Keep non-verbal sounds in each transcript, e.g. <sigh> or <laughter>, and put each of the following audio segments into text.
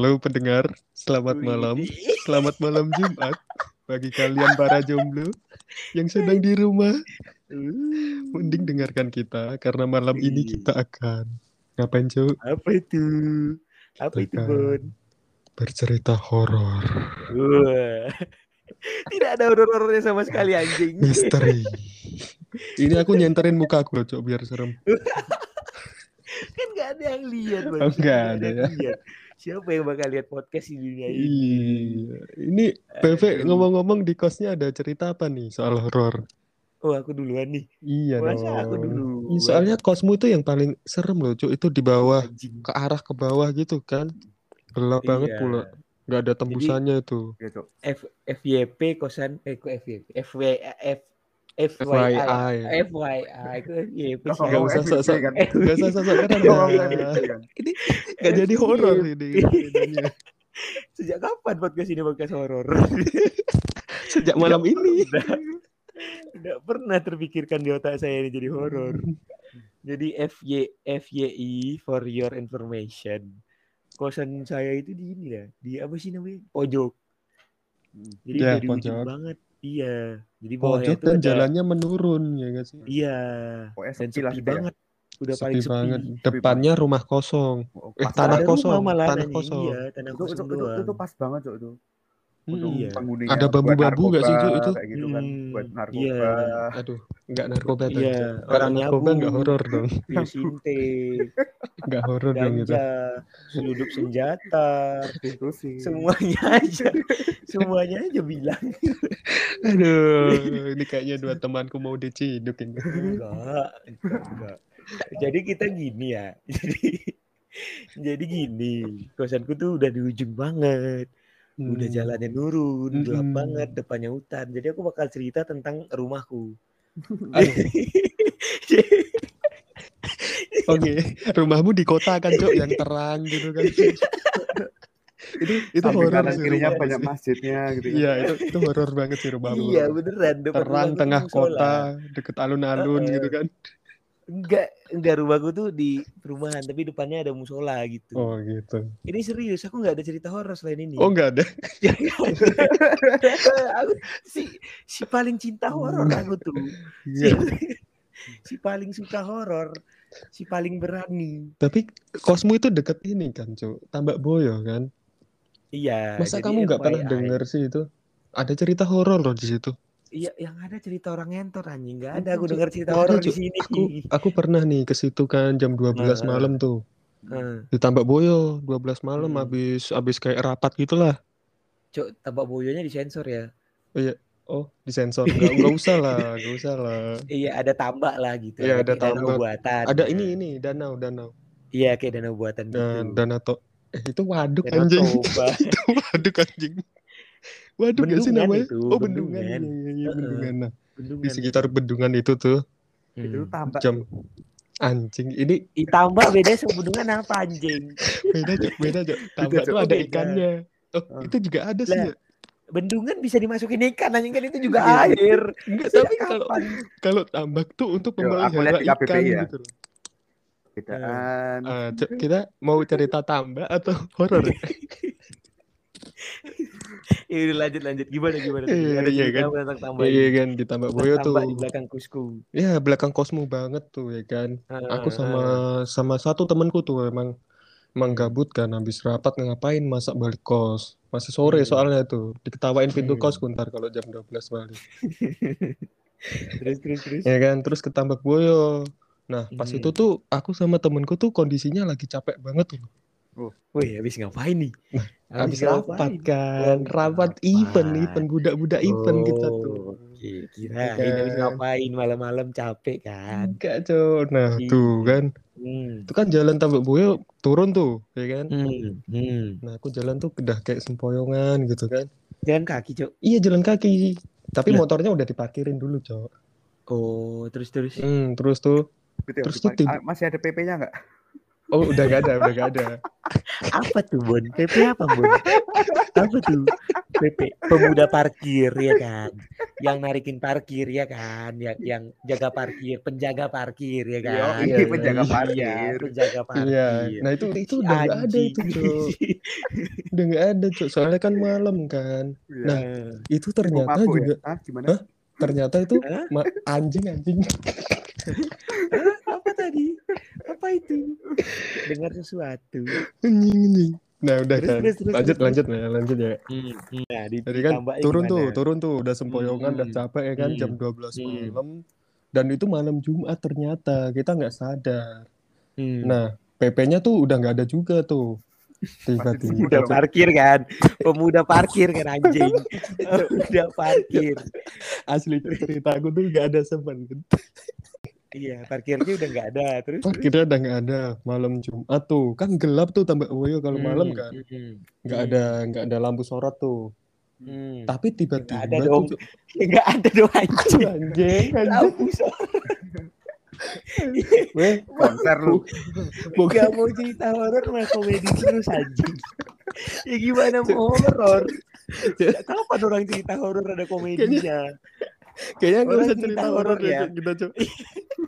Halo pendengar, selamat malam. Selamat malam Jumat bagi kalian para jomblo yang sedang di rumah. Mending dengarkan kita karena malam ini kita akan ngapain Cuk? Apa itu? Apa itu, Bon? Bercerita horor. Tidak ada horor-horornya sama sekali anjing. misteri. Ini aku nyenterin muka aku loh, Cuk, biar serem. <laughs> kan gak ada yang lihat, Bon. Oh, ada yang ya. lihat. Siapa yang bakal lihat podcast di dunia ini? Iya. Ini PV ngomong-ngomong di kosnya ada cerita apa nih soal horor? Oh, aku duluan nih. Iya Masa dong. aku dulu. Soalnya kosmu itu yang paling serem loh, Cuk. Itu di bawah Anjing. ke arah ke bawah gitu kan. Gelap banget Iya. pula. Nggak ada tembusannya itu. Ya, Cok. F FYP kosan eh kok FYP FW F FYI. FYI FYI itu FYP sih. Nggak usah sok-sok. kan? Nggak usah sok-sok kan? Ini nggak jadi horor ini. <laughs> jadinya. Sejak kapan podcast ini podcast horor? <laughs> Sejak malam ini. Udah pernah terpikirkan di otak saya ini jadi horor. Jadi FY FYI for your information. Kosan saya itu di ini ya, di apa sih namanya? Pojok. Jadi Ya, dari ujung pojok. banget. Iya. Jadi bawahnya Pojok itu ada- jalannya menurun ya nggak sih? Iya. Pokoknya Dan sepi lah gitu ya. banget. Udah Sepi paling sepi. banget. Depannya rumah kosong. Oh, Eh, tanah banget. kosong, rumah tanah kosong. Iya, tanah Itu, itu, kosong itu, itu, doang. pas banget Cok itu. Untuk Iya. penghuninya Ada bambu-bambu nggak sih, itu? Kayak gitu kan. Hmm, Buat iya. narkoba. Aduh, nggak narkoba tuh. Iya, orang narkoba nggak horor dong. <laughs> Pil sinte, Nggak horor dong gitu. seluduk senjata, Itu sih. semuanya aja, semuanya aja bilang. Aduh, ini kayaknya dua temanku mau diciduk ini. Enggak, enggak. Jadi kita gini ya, jadi jadi gini, kosanku tuh udah di ujung banget, udah Hmm. jalannya nurun, gelap Mm-mm. banget, depannya hutan. Jadi aku bakal cerita tentang rumahku. <laughs> Aduh. <laughs> Oke, rumahmu di kota kan, Cok, yang terang gitu kan. <laughs> itu itu Samping horor kanan sih. kirinya rumahmu banyak sih. masjidnya gitu kan. Iya, itu itu horor banget sih rumahmu. Iya beneran, depan Terang rumahku tuh tengah musola. kota, deket alun-alun Heeh. gitu kan. Enggak, enggak rumahku tuh di perumahan, tapi depannya ada musola gitu. Oh, gitu. Ini serius, aku nggak ada cerita horor selain ini. Oh, enggak <laughs> ada. aku si si paling cinta horor aku tuh. Si, Iya. si paling suka horor, si paling berani. Tapi kosmu itu deket ini kan, Cok. Tambak Boyo kan. Iya. Masa kamu nggak pernah FYI. denger sih itu? Ada cerita horor loh di situ. Iya, yang ada cerita orang ngentot anjing. Nggak ada aku dengar cerita horor di sini. Aku aku pernah nih ke situ kan jam 12 Heeh. malam tuh. Heeh. Di Tambak Boyo 12 malam Hmm. habis habis kayak rapat gitulah. Cuk, tambak boyonya disensor ya. Oh, disensor. Enggak enggak usah lah, enggak usah lah. Iya, ada tambak lah gitu. Iya, ada tambak. buatan. Ada Nah, ini ini danau danau. Iya, kayak danau buatan Dan gitu. danau to eh itu waduk Danau anjing. <laughs> Itu waduk anjing. Waduk gak sih namanya? itu, oh, bendungan. bendungan. Iya, iya, iya, Heeh. bendungan. Nah, Bendungan di sekitar bendungan itu tuh Itu Hmm. tambah. jam anjing. Ini Ih, tambak beda sama bendungan apa anjing? beda, Cok. Beda, Cok. Tambak Cok. tuh ada Beda. ikannya. Oh, Oh. itu juga ada sih. Lah, ya? Bendungan bisa dimasukin ikan anjing kan itu juga Iya. air. Enggak, Sejak tapi kalau kalau tambak tuh untuk KBBI ikan ya. gitu loh. Ah, Cok, kita mau cerita tambak atau horor? <laughs> <laughs> Ya udah lanjut lanjut gimana gimana? Iya, Ada iya kan. apa tentang tambak Iya kan di Tambak Tentang Boyo tuh. di belakang kusku. Ya belakang kosmu banget tuh ya kan. Aku Ah, sama ah. sama satu temanku tuh emang emang gabut kan habis rapat ngapain masak balik kos. Masih sore Hmm. soalnya tuh. Diketawain pintu Hmm. kos ntar kalau jam 12 balik. <laughs> terus terus terus. Ya kan terus ke Tambak Boyo. Nah, pas Hmm. itu tuh aku sama temenku tuh kondisinya lagi capek banget tuh. Wih, habis ngapain nih? Habis rapat kan, Oh, rapat event, event budak-budak event kita tuh. Oh, Oke, kirain Iya habis kan. ngapain malam-malam capek kan. Enggak, Cok. Nah, Iya. tuh kan. Hmm. Itu kan jalan Tambak Boyo turun tuh, ya kan? Hmm. hmm. Nah, aku jalan tuh udah kayak sempoyongan gitu kan. Jalan kaki, Cok. Iya, jalan kaki. Tapi Lah. motornya udah diparkirin dulu, Cok. Oh, terus terus. Hmm, terus tuh ya, Terus tuh ah, masih ada PP-nya nggak? Oh udah gak ada, udah gak ada. Apa tuh, Bon? PP apa, Bon? apa tuh PP pemuda parkir ya kan yang narikin parkir ya kan yang yang jaga parkir penjaga parkir ya kan Iya, iya, penjaga iya. parkir. Iya, penjaga parkir Iya, nah itu itu udah nggak ada Anjing. itu cok, udah nggak ada cok. Soalnya kan malam kan. Iya. Nah, itu ternyata mabuk juga, ya? Ah, gimana? Hah? ternyata itu Hah? anjing anjing. apa tadi itu dengar sesuatu anjing anjing. Nah udah Terus, kan, terus, terus, lanjut terus, lanjut ya, lanjut ya. Hmm, nah, di- Tadi kan turun tuh, gimana? turun tuh, udah sempoyongan, udah Hmm. capek ya kan, jam Hmm. 12 Hmm. malam. Dan itu malam Jumat ternyata kita nggak sadar. Hmm. Nah, PP-nya tuh udah nggak ada juga tuh. pemuda Tiba-tiba tuh. parkir kan pemuda parkir kan anjing <laughs> pemuda parkir asli cerita aku tuh nggak ada semen. Iya parkirnya udah nggak ada terus Parkirnya udah nggak ada malam Jumat tuh, kan gelap tuh tambah woyo kalau malam Hmm, kan, hmm, nggak Hmm. ada nggak ada lampu sorot tuh. hmm. Tapi tiba-tiba ada dong. Ya, <laughs> nggak ada dong anjing anjing, anjing. lampu sorot <laughs> Weh, Konser lu. <laughs> bukan mau cerita horor mah komedi terus anjing. ya gimana mau horor? Kapan orang cerita horor ada komedinya? Kayaknya Orang usah cerita horor ya. ya, kita.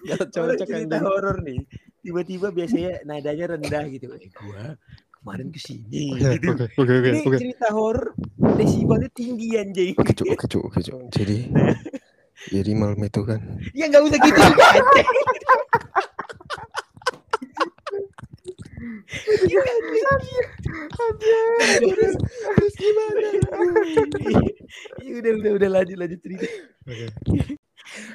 Nggak <laughs> Orang cocok cerita horor nih. Tiba-tiba biasanya nadanya rendah gitu. Eh gua kemarin ke sini Oke, gitu. oke, oke, cerita horor desibelnya tinggi anjing. Oke, Cuk, oke, Cuk. Jadi jadi malam itu kan Ya nggak usah gitu. <laughs> terus terus gimana? Ya udah udah udah lanjut lanjut cerita. Oke. <laughs>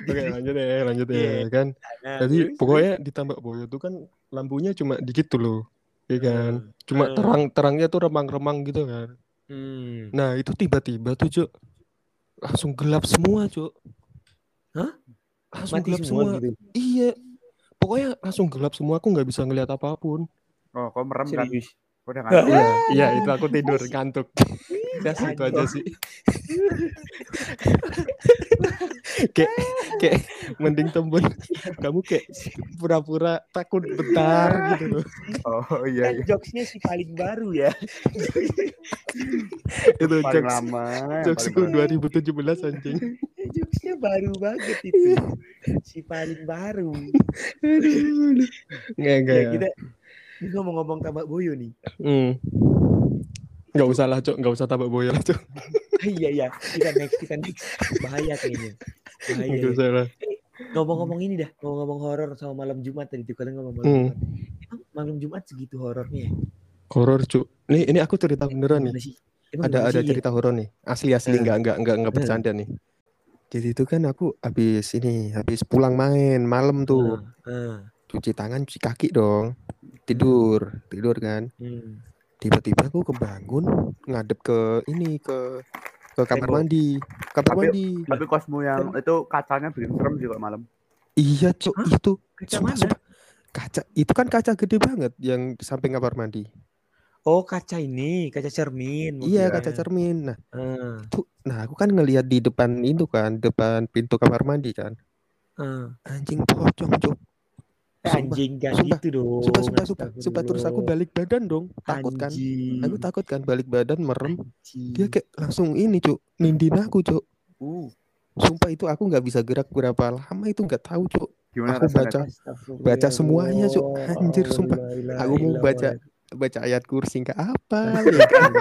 Oke, lanjut ya, lanjut ya, Iya. kan. Nah, Jadi terus? pokoknya di Tambak Boyo tuh kan lampunya cuma dikit tuh loh. Iya kan? Cuma Hmm. terang-terangnya tuh remang-remang gitu kan. Hmm. Nah, itu tiba-tiba tuh, Cuk. Langsung gelap semua, Cuk. Hah? Langsung Mati gelap semua semua. gitu. Iya. Pokoknya langsung gelap semua, aku nggak bisa ngeliat apa pun. Oh, kok merem kan? Udah ngantuk. Iya, iya itu aku tidur ngantuk. Ya itu aja sih. <laughs> kayak kayak mending temen kamu kayak pura-pura takut bentar gitu loh. Oh iya Kan iya. jokesnya si paling baru ya. <laughs> Itu Paling jokes lama. jokesku. 2017 anjing. jokesnya baru banget itu. si paling baru. Aduh. Nggak, nggak Ya, ya. kita ini ngomong-ngomong tambak boyo nih. Hmm. Nggak usah lah, Cok. Nggak usah tabak boya lah, Cok. <laughs> iya iya, kita next, kita next. Bahaya kayaknya. Bahaya. Nggak ya. usah lah. Ngomong-ngomong ini dah, ngomong-ngomong horor sama malam Jumat tadi tuh kalian ngomong malam Hmm. Jumat. Emang malam Jumat segitu horornya ya? Horor, Cuk. Nih, ini aku cerita beneran nih. Emang ada ada ya? cerita horor nih asli asli Eh. nggak nggak nggak nggak Eh. bercanda nih jadi itu kan aku habis ini habis pulang main malam tuh ah, cuci tangan cuci kaki dong tidur tidur kan hmm. tiba-tiba aku kebangun ngadep ke ini ke ke kamar mandi kamar Tapi- mandi Tapi kosmu yang itu kacanya bikin serem juga malam. iya cok Hah? itu Kaca sumpah, mana? sumpah. kaca itu kan kaca gede banget yang di samping kamar mandi Oh kaca ini, kaca cermin. iya kaca cermin nah Ah, tuh nah aku kan ngelihat di depan itu kan depan pintu kamar mandi kan ah. anjing pocong cok anjing gak sumpah, gitu dong. sumpah sumpah sumpah. sumpah terus aku balik badan dong. Takut kan? Aku takut kan balik badan merem. Anjing. dia kayak langsung ini cuk. Nindin aku cuk. Uh, sumpah itu aku nggak bisa gerak berapa lama itu nggak tahu cuk. Gimana Aku rasanya? baca baca semuanya, Cuk. Anjir, sumpah. Aku mau baca baca ayat kursi nggak apa. <laughs> Ya kan?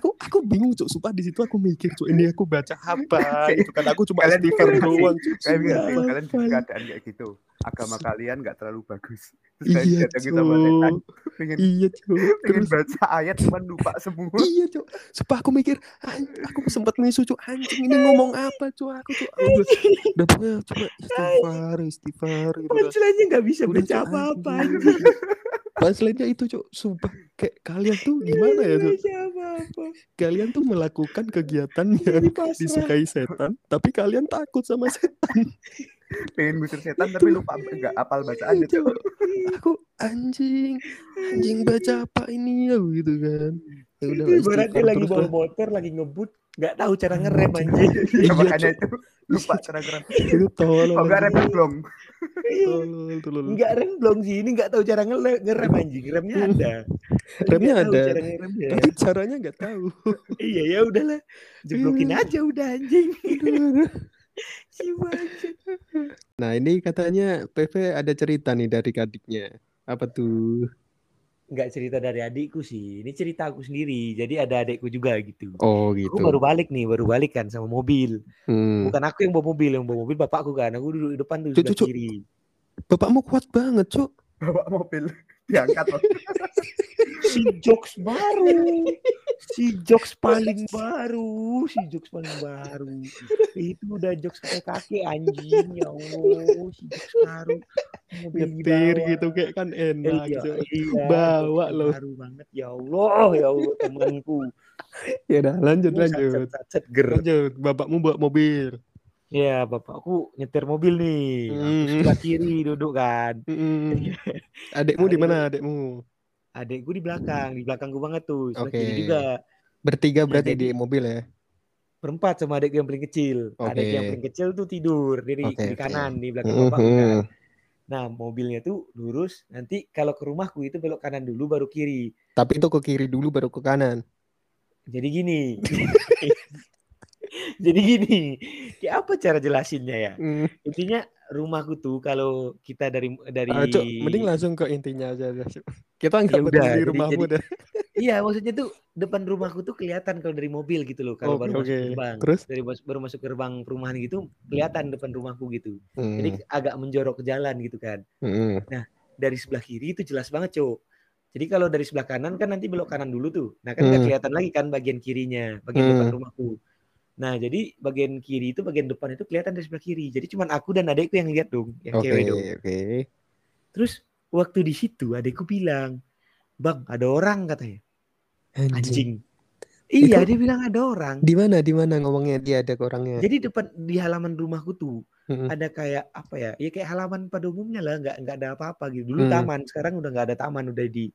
aku aku bingung cuk. Sumpah di situ aku mikir cuk ini aku baca apa? <laughs> Gitu kan aku cuma Kalian doang cuk. Kalian kalian di keadaan kayak gitu. Agama kalian nggak terlalu bagus. Iya <laughs> pengen iya cuk pengen terus baca ayat cuman lupa semua. iya cuk sumpah aku mikir "An- aku sempat misu cuk anjing ini ngomong apa cuk aku aku udah udah pokoknya coba istighfar istighfar gitu kan Punchline-nya nggak bisa Udah, baca apa-apa. anjing. <laughs> Punchline-nya itu cuk sumpah kayak kalian tuh gimana ya apa-apa. kalian tuh melakukan kegiatan yang pasrah. disukai setan tapi kalian takut sama setan <laughs> Pengen ngusir setan tapi lupa nggak apal bacaannya. Cuk, aku anjing anjing baca apa ini ya gitu kan ya udah ibaratnya lagi bawa motor, lagi ngebut, nggak tahu cara ngerem anjing. <laughs> Ya, Iya, makanya itu lupa cara gerak. itu tolol Kok nggak rem blong? Tolol, tolol. Enggak remblong sih, ini enggak tahu cara ngerem anjing. Remnya ada. Tapi <laughs> Remnya nggak ada. Cara ngeremnya. Tapi caranya nggak tahu. <laughs> iya ya udahlah. Jeblokin aja udah anjing. <laughs> si bajing. Nah ini katanya PV ada cerita nih dari adiknya. Apa tuh? Enggak cerita dari adikku sih. Ini cerita aku sendiri. Jadi ada adikku juga gitu. Oh Aku gitu. baru balik nih, baru balik kan sama mobil. Hmm. Bukan aku yang bawa mobil, yang bawa mobil bapakku kan. Aku duduk di depan tuh Cuk, cuk, cuk. kiri. Bapakmu kuat banget, Cuk. Bawa mobil diangkat loh. Si jokes baru. Si jokes paling baru, si jokes paling baru. Itu udah jokes kakek kakek anjing ya Allah, si jokes baru. Nyetir gitu kayak kan Eh, enak. iya, Cuk. iya, Bawa loh. Baru banget ya Allah, ya Allah temanku. Ya udah lanjut lanjut. Lanjut. Bapakmu bawa mobil. Ya, bapakku nyetir mobil nih. Aku Hmm. sebelah kiri duduk kan. Mm-mm. Adikmu di mana adikmu? Adekku di belakang, di belakangku banget tuh, sebelah Oke. kiri juga. Bertiga Nah, berarti jadi- di mobil ya? Berempat sama adekku yang paling kecil. Adek yang Oke. paling kecil tuh tidur di, di Oke, oke. kanan di belakang bapakku kan. Mhm. Nah, mobilnya tuh lurus. Nanti kalau ke rumahku itu belok kanan dulu baru kiri. Tapi itu ke kiri dulu baru ke kanan. Jadi gini. <laughs> <laughs> Jadi gini. Kayak apa cara jelasinnya ya? Hmm. Intinya rumahku tuh kalau kita dari dari Ah, Cuk, mending langsung ke intinya aja. Cuk. Kita nggak Ya udah, jadi- rumahmu jadi- dah. <laughs> Iya, maksudnya tuh depan rumahku tuh kelihatan kalau dari mobil gitu loh. Kalau Oke, baru masuk oke. gerbang. Terus? Dari baru masuk gerbang perumahan gitu kelihatan depan rumahku gitu. Hmm. Jadi agak menjorok ke jalan gitu kan. Hmm. Dari sebelah kiri itu jelas banget, Cok. Jadi kalau dari sebelah kanan kan nanti belok kanan dulu tuh. Nah, kan nggak Hmm. kelihatan lagi kan bagian kirinya, bagian depan Hmm. rumahku. Nah, jadi bagian kiri itu bagian depan itu kelihatan dari sebelah kiri. Jadi cuman aku dan adekku yang lihat dong, yang Oke, cewek dong. oke. Terus waktu di situ adekku bilang, "Bang, ada orang," katanya. Anjing. Anjing. Iya, Itu- dia bilang ada orang. Di mana di mana ngomongnya dia ada orangnya? Jadi depan di halaman rumahku tuh ada kayak apa ya? Ya kayak halaman pada umumnya lah, nggak nggak ada apa-apa gitu. Dulu Hmm. taman, sekarang udah nggak ada taman, udah di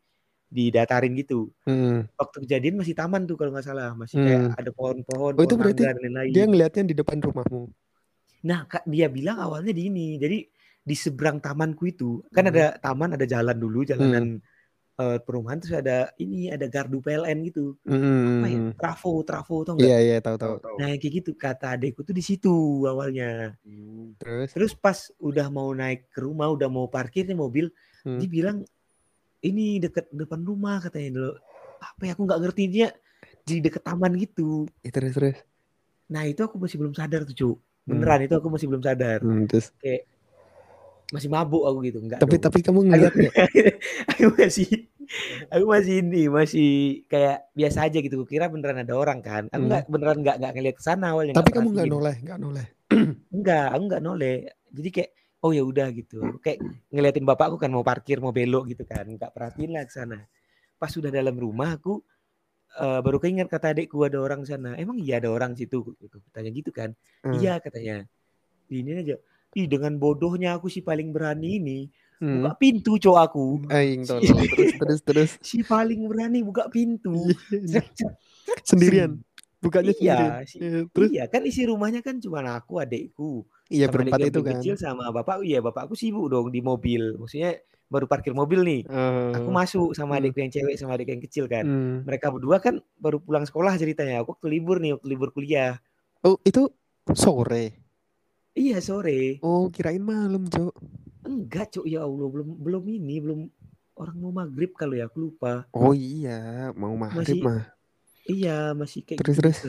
didatarin gitu. Hmm. Waktu kejadian masih taman tuh kalau nggak salah, masih kayak Hmm. ada pohon-pohon, Oh, itu pohon berarti mangga dan lain-lain. Dia ngelihatnya di depan rumahmu. Nah, Kak, dia bilang awalnya di ini. Jadi di seberang tamanku itu kan Hmm. ada taman, ada jalan dulu, jalanan eh, perumahan terus ada ini ada gardu PLN gitu. Apa ya? Hmm. Trafo, trafo tau nggak? Iya iya tahu tahu. Tahu-tahu. Nah, kayak gitu kata adekku tuh di situ awalnya. Hmm. Terus? Terus pas udah mau naik ke rumah, udah mau parkir nih mobil, Hmm. dia bilang ini deket depan rumah katanya dulu. Apa ya aku nggak ngerti dia di deket taman gitu. Ih, terus terus. Nah itu aku masih belum sadar tuh cu. Beneran itu aku masih belum sadar. Hmm, terus. Masih mabuk aku gitu. Enggak Tapi dong. tapi kamu ngeliat <laughs> aku masih aku masih ini masih kayak biasa aja gitu. Kira beneran ada orang kan. Aku Hmm. nggak beneran nggak nggak ngeliat ke sana awalnya. Tapi kamu nggak noleh, nggak noleh. Enggak, aku nggak noleh. Jadi kayak oh ya udah gitu. Kayak ngeliatin bapakku kan mau parkir, mau belok gitu kan. Nggak perhatiin lah ke sana. Pas sudah dalam rumah aku eh, baru keinget kata adekku ada orang sana. Emang iya ada orang situ? Gitu. Tanya gitu kan. Hmm. Iya katanya. Ini aja. Ih dengan bodohnya aku si paling berani ini Hmm. buka pintu cowok aku. Aing tolong <laughs> terus terus terus. Si paling berani buka pintu. Iya, Sendirian. Bukannya Iya, sendirian. si- Iya, Terus Iya kan isi rumahnya kan cuma aku adekku. Iya sama berempat adik itu kan. kecil sama bapak iya bapakku sibuk dong di mobil maksudnya baru parkir mobil nih Eh, aku masuk sama hmm. adikku yang cewek sama adik yang kecil kan hmm. mereka berdua kan baru pulang sekolah ceritanya aku waktu libur nih waktu libur kuliah Oh itu sore. iya sore Oh kirain malam cok. enggak cuk ya allah belum belum ini belum orang mau maghrib kalau ya aku lupa Oh iya mau maghrib Masih- mah. iya masih kayak Terus, gitu terus.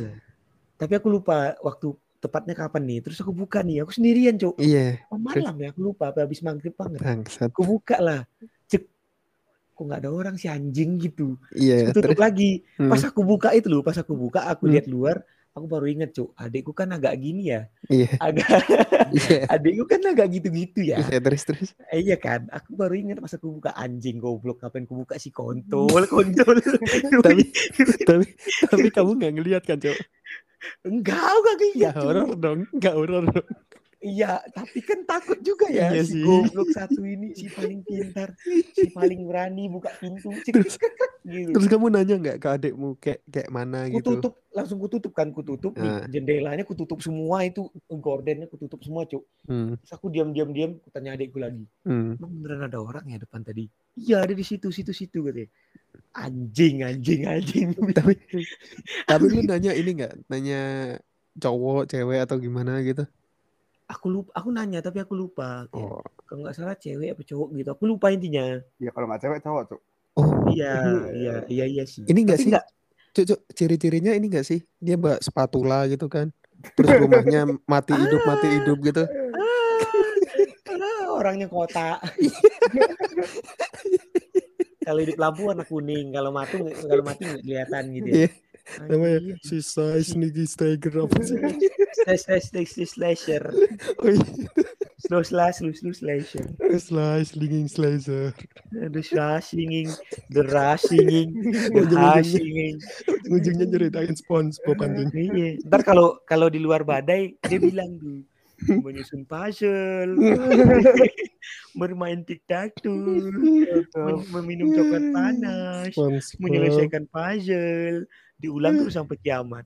tapi aku lupa waktu tepatnya kapan nih? Terus aku buka nih aku sendirian cuk. Iya oh, malam ya aku lupa habis maghrib banget. Bangsat. aku buka lah cek kok nggak ada orang si anjing gitu. Iya tutup terus. lagi. Hmm, pas aku buka itu loh pas aku buka aku Hmm. lihat luar aku baru inget cuk adikku kan agak gini ya Iya agak <laughs> iya. adikku kan agak gitu-gitu ya Iya terus terus. Eh, iya kan aku baru inget pas aku buka anjing goblok ngapain aku buka si kontol kontol <laughs> tapi tapi tapi kamu nggak ngelihat kan cok? enggak enggak Nggak lihat horor dong, nggak horor dong. Iya, tapi kan takut juga ya Iya si goblok satu ini si paling pintar, si paling berani buka pintu, cek, Terus- gitu. Terus kamu nanya nggak ke adikmu kayak kayak mana Ku gitu? tutup langsung ku tutup kan, ku tutup Ah. nih jendelanya ku tutup semua itu gordennya ku tutup semua cuk. Hmm, Terus aku diam diam diam, ku tanya adikku lagi, hmm. Emang beneran ada orang ya depan tadi? Iya ada di situ situ situ katanya. Anjing anjing anjing. tapi <laughs> tapi lu nanya ini nggak? Nanya cowok, cewek atau gimana gitu? Aku lupa, aku nanya tapi aku lupa. Kayak, Oh, Kalau nggak salah cewek apa cowok gitu, aku lupa intinya. Ya kalau nggak cewek cowok tuh. oh Iya <laughs> iya iya iya sih. ini enggak Tapi sih? nggak- Cuk, cuk, ciri-cirinya ini enggak sih? Dia mbak spatula gitu kan? Terus rumahnya mati hidup mati hidup gitu. Ah, orangnya kota. <laughs> kalau hidup lampu warna kuning, kalau mati kalau mati nggak kelihatan gitu. Iya, Ya. Namanya size Nicky Steiger apa sih? <laughs> slash slash slash slash slasher, Oh iya, slow slash slow slow slasher. slice slinging slicer. The rush singing, <laughs> the rush singing, the rush singing. Ujungnya nyeritain SpongeBob anjing. Iya. Ntar kalau kalau di luar badai dia bilang tuh menyusun puzzle, <laughs> bermain toe, men- meminum coklat panas, menyelesaikan puzzle, diulang terus sampai kiamat.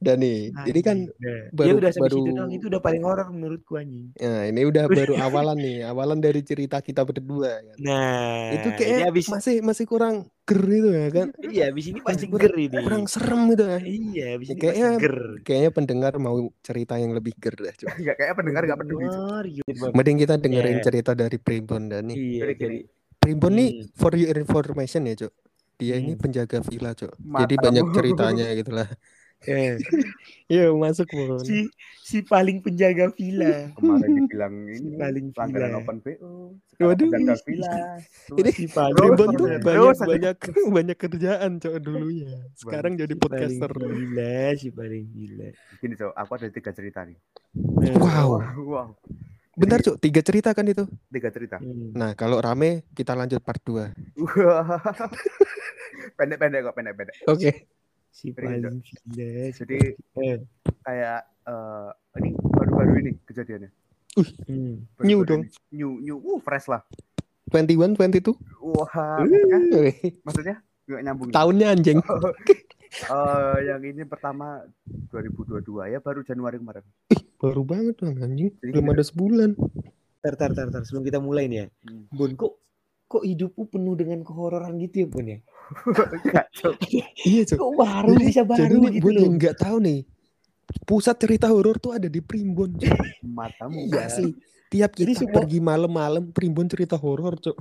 Dan nih, ini kan. Nah, baru- udah baru- doang itu udah paling horor menurutku anjing. Nah, ini udah <laughs> baru awalan nih, awalan dari cerita kita berdua kan. Nah, itu ini kayak abis masih masih kurang ger itu ya kan. iya abis ini pasti kurang- ger ini. Kurang serem itu kan. Iya, abis Ya, ini kayaknya- pasti ger. Kayaknya pendengar mau cerita yang lebih ger dah. Cuk. Nggak kayak pendengar nggak peduli. Cuk. Mario. Mending kita dengerin Iya. cerita dari Primbon dan nih. Iya, Jadi jadi Primbon nih Hmm. for your information ya, Cuk. Dia ini Hmm. penjaga villa, Cuk. Jadi banyak ceritanya gitu lah. <laughs> eh, <laughs> Iya, masuk, Bon. si si paling penjaga villa. Kemarin <laughs> dibilang ini paling pelanggaran gila. open BO. Waduh. Penjaga villa. Ini Si paling Primbon tuh banyak banyak banyak kerjaan, Cuk, dulunya. Sekarang jadi paling podcaster. gila, si paling gila. Gini cok, aku ada tiga cerita nih. Wow. Wow. Bentar, Cuk. Tiga cerita kan itu. Tiga cerita. hmm. Nah, kalau rame kita lanjut part 2. Wah. <laughs> pendek-pendek kok, pendek-pendek. Oke. Si Jadi paling si Jadi eh, kayak eh ini baru-baru ini kejadiannya. hmm. Baru-baru New dong. ini. New, new, uh, fresh lah. 21, 22. Wah, maksudnya, Wih, maksudnya nggak nyambung. Tahunnya anjing. <laughs> Eh, yang ini pertama 2022 ya, baru Januari kemarin. Baru banget dong anjing. Jadi Belum kita- ada sebulan. Tar, tar, tar, tar. Sebelum kita mulai nih ya. Hmm. Bun, kok kok hidupmu penuh dengan kehororan gitu ya, Bun ya? <laughs> Cok. Iya, Cuk. Kok baru Jadi- bisa baru Jadi nih gitu buat loh. yang nggak tahu nih, pusat cerita horor tuh ada di Primbon. Matamu. Iya sih. Tiap Jadi kita semua- pergi malam-malam Primbon cerita horor, Cuk.